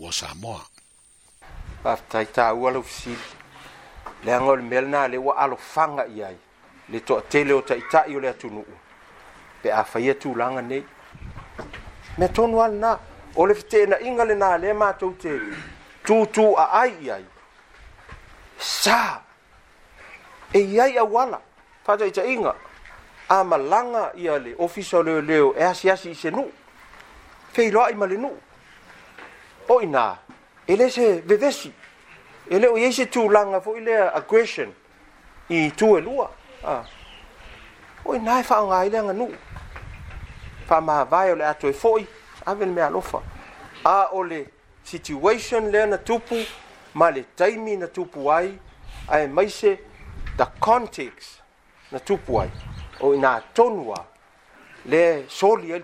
o Samoa. Paftai tā ua lau fisili. Lea ngol mele nā le wa alo fanga i ai. Le to a tele o ta i tai o le atunu u. Pe a faya e tu langa nei. Me tonu al nā. O le fite na inga le nā le mātou te. Tū tū a ai i ai. Sā. E i ai a wala. Fata i ta inga. A malanga i ale. Ofisa leo leo. E asi asi i senu. Feiloa i malenu. Feiloa i malenu o ina ele se vevesi ele o yese tu langa fo ile e aggression i tu elua ah e o ina fa nga ile nga nu fa ma vai ole atu e foi avel me alofa a ole situation le na tupu ma le taimi na tupu ai ai maise the context na tupu ai o tonwa le soli el